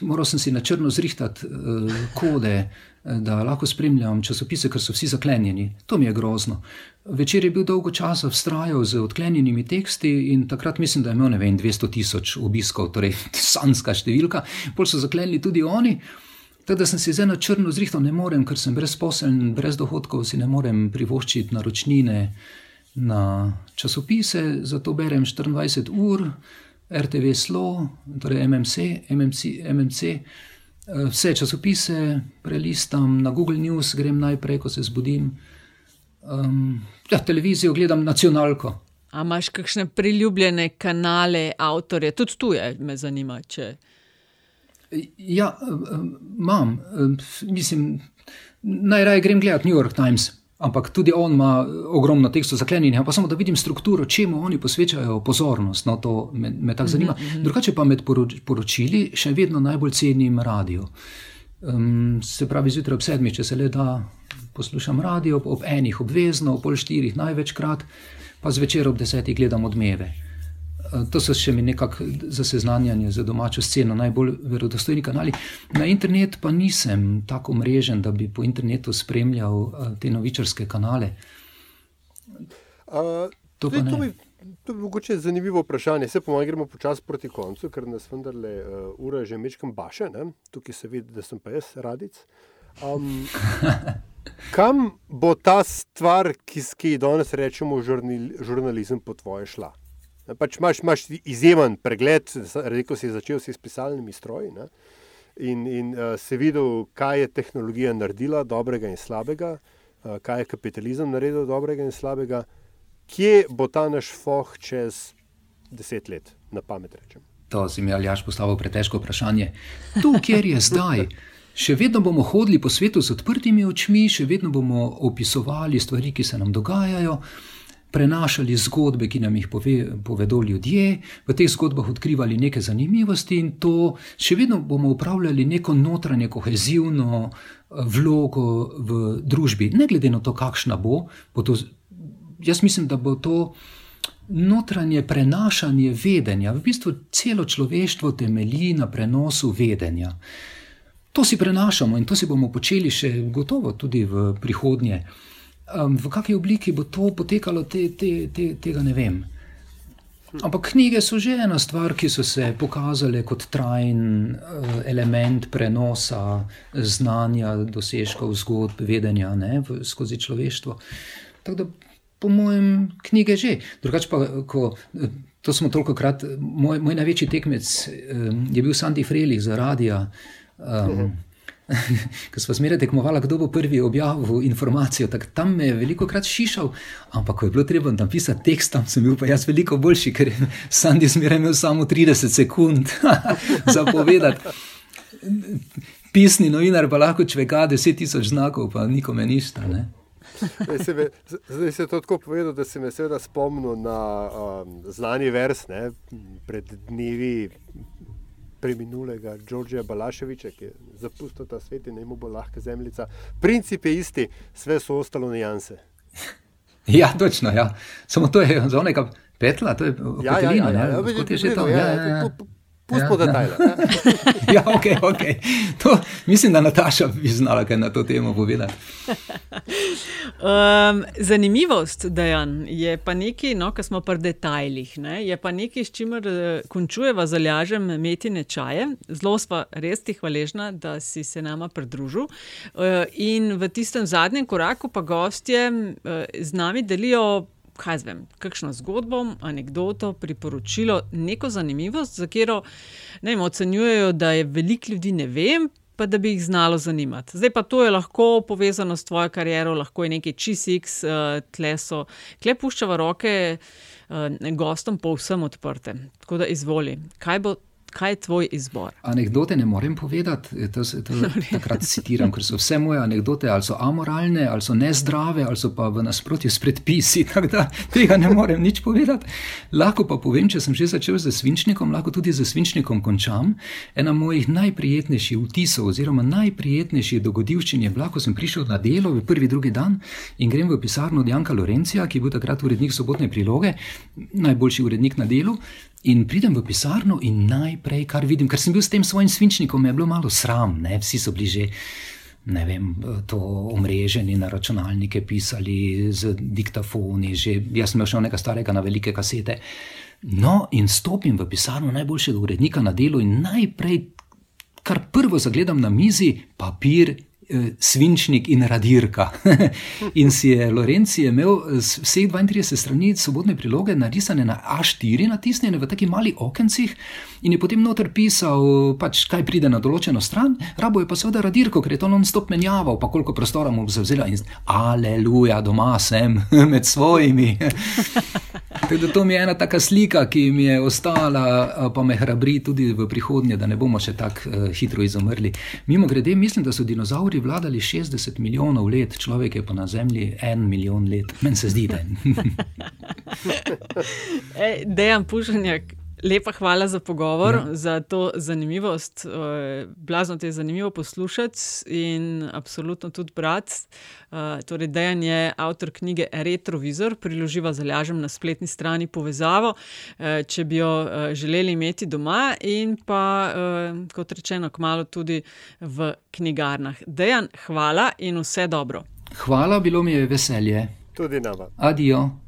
S3: moral sem si na črno zrihtati uh, kode, da lahko spremljam časopise, ker so vsi zaklenjeni. To mi je grozno. Večer je bil dolgo časa vztrajal z odklenjenimi teksti in takrat mislim, da je imel ne vem, 200 tisoč obiskov, torej sanska številka, pol so zaklenili tudi oni. Tako da sem si zdaj na črno zrihtal, ne morem, ker sem brezposeln, brez dohodkov, si ne morem privoščiti naročnine na časopise, zato berem 24 ur, RTV Slo, torej MMC, MMC. MMC vse časopise prelistam, na Google News grem najprej, ko se zbudim. Um, ja, televizijo gledam nacionalko.
S2: A imaš kakšne priljubljene kanale, avtorje, tudi tu je, me zanima. Če...
S3: Ja, imam. Mislim, najraje grem gledati New York Times. Ampak tudi on ima ogromno tekstov zaklenjenih, pa samo da vidim strukturo, čemu oni posvečajo pozornost. No, to me, me tako zanima. Mm -hmm. Drugače pa med poročili še vedno najbolj cenim radio. Um, se pravi, zjutraj ob sedmih, če se le da, poslušam radio, ob enih obvezno, ob pol štirih največkrat, pa zvečer ob desetih gledam odmeve. Eh, to so še mi nekako za seznanjanje z domačo sceno, najbolj verodostojni kanali. Na internet pa nisem tako mrežen, da bi po internetu spremljal uh, te novičarske kanale.
S1: Uh, to, zdaj, to, bi, to bi mogoče zanimivo vprašanje. Se pomagamo, gremo počasi proti koncu, ker nas vendarle uh, ura že mečkam baše, ne? tukaj se vidi, da sem pa jaz radic. Um, Kam bo ta stvar, ki, jo danes rečemo žurnalizem, po tvoje šla? Pač imaš, imaš izjemen pregled, rekel si, začel si s pisalnimi stroji ne? in, in uh, si videl, kaj je tehnologija naredila dobrega in slabega, uh, kaj je kapitalizem naredil dobrega in slabega. Kje bo ta naš foh čez deset let, na pamet rečem?
S3: To si mi ali jaš postavil pretežko vprašanje. Tu, kjer je zdaj. Še vedno bomo hodili po svetu z odprtimi očmi, še vedno bomo opisovali stvari, ki se nam dogajajo prenašali zgodbe, ki nam jih pove, povedo ljudje, v teh zgodbah odkrivali neke zanimivosti in to še vedno bomo upravljali neko notranje kohezivno eh, vlogo v družbi. Ne glede na to, kakšna bo, bo to, jaz mislim, da bo to. Notranje prenašanje vedenja, v bistvu celo človeštvo temelji na prenosu vedenja. To si prenašamo in to si bomo počeli še gotovo tudi v prihodnje. Um, v kakšni obliki bo to potekalo, te, te, te, tega ne vem. Ampak knjige so že ena stvar, ki so se pokazale kot trajen uh, element prenosa znanja, dosežkov, zgodb, vedenja ne, v, skozi človeštvo. Tako da, po mojem, knjige že. Drugače pa, ko, to smo toliko krat, moj, moj največji tekmec um, je bil Sandy Frelich za radio. Um, uh -huh. Ko smo zmeraj tekmovali, kdo bo prvi objavil informacijo, tako tam me je veliko krat šišal, ampak ko je bilo treba napisati tekst, tam sem bil pa jaz veliko boljši, ker sem jim zmeraj imel samo 30 sekund za povedati. Pisni novinar pa lahko čveka 10 tisoč znakov, pa nikome ništa.
S1: Zdaj se je to tako povedal, da se me seveda spomnil na um, znani vers ne, pred dnevi preminulega Đorđa Balaševiča, ki je zapustil ta svet in ne mu bo lahka zemljica. Princip je isti, vse so ostalo nijanse.
S3: Ja, točno. Ja. Samo to je za onega petla, to je ja, ja, ja, ja, ja.
S1: je že to. Ja, ja, ja. Pustimo ja, detajle. Ja.
S3: ja, ok, ok. To, mislim, da Nataša bi znala kaj na to temo povedati.
S2: Um, zanimivost dejan je pa nekaj, no, kar smo pri detajlih. Ne, je pa nekaj, s čimer eh, končujeva zalažem metine čaje. Zelo sva res ti hvaležna, da si se nama pridružil. Uh, in v tistem zadnjem koraku pa gostje uh, z nami delijo kaj zvem, kakšno zgodbo, anegdoto, priporočilo, neko zanimivost, za katero ocenjujejo, da je veliko ljudi ne vem. Pa da bi jih znalo zanimati. Zdaj pa to je lahko povezano s tvojo kariero, lahko je nekaj čisiks, uh, eh, tle so, tle puščava roke uh, gostom, povsem odprte. Tako da izvoli, kaj bo kaj je tvoj izbor?
S3: Anekdote ne morem povedati, to, to takrat citiram, ker so vse moje anekdote ali so amoralne, ali so nezdrave, ali so pa v nasprotju s predpisi. Tako da tega ne morem nič povedati. Lahko pa povem, če sem že začel z svinčnikom, lahko tudi z svinčnikom končam. Ena mojih najprijetnejših vtisov, oziroma najprijetnejših dogodivščin je bila, ko sem prišel na delo v prvi, drugi dan in grem v pisarno od Janka Lorencija, ki je bil takrat urednik sobotne priloge, najboljši urednik na delu. In pridem v pisarno, in najprej, kar vidim, ker sem bil s tem svojim svinčnikom, je bilo malo sram, ne? vsi so bili že. Ne vem, to omreženi na računalnike, pisali z diktafoni, že jaz sem imel še nekaj starega na velike kasete. No, in stopim v pisarno najboljšega urednika na delu, in najprej, kar prvo zagledam na mizi, papir svinčnik in radirka. in si je Lorenci imel vseh 32 strani sobotne priloge narisane na A4, natisnjene v takih malih okencih, in je potem noter pisal, pač, kaj pride na določeno stran. Rabo je pa seveda radirko, ker je to non-stop menjaval, pa koliko prostora mu zavzela in aleluja, doma sem med svojimi. Tako to mi je ena taka slika, ki mi je ostala, pa me hrabri tudi v prihodnje, da ne bomo še tako uh, hitro izumrli. Mimo grede, mislim, da so dinozauri vladali 60 milijonov let, človek je pa na Zemlji en milijon let. Meni se zdi, da
S2: je. Dejan Pužnjak. Lepa hvala za pogovor, ja. za to zanimivost. Blazno te je zanimivo poslušati in absolutno tudi brati. Torej, Dejan je avtor knjige Retrovizor, priloživa za lažem na spletni strani povezavo, če bi jo želeli imeti doma, in pa, kot rečeno, kmalo tudi v knjigarnah. Dejan, hvala in vse dobro.
S3: Hvala, bilo mi je veselje.
S1: Tudi nama.
S3: Adijo.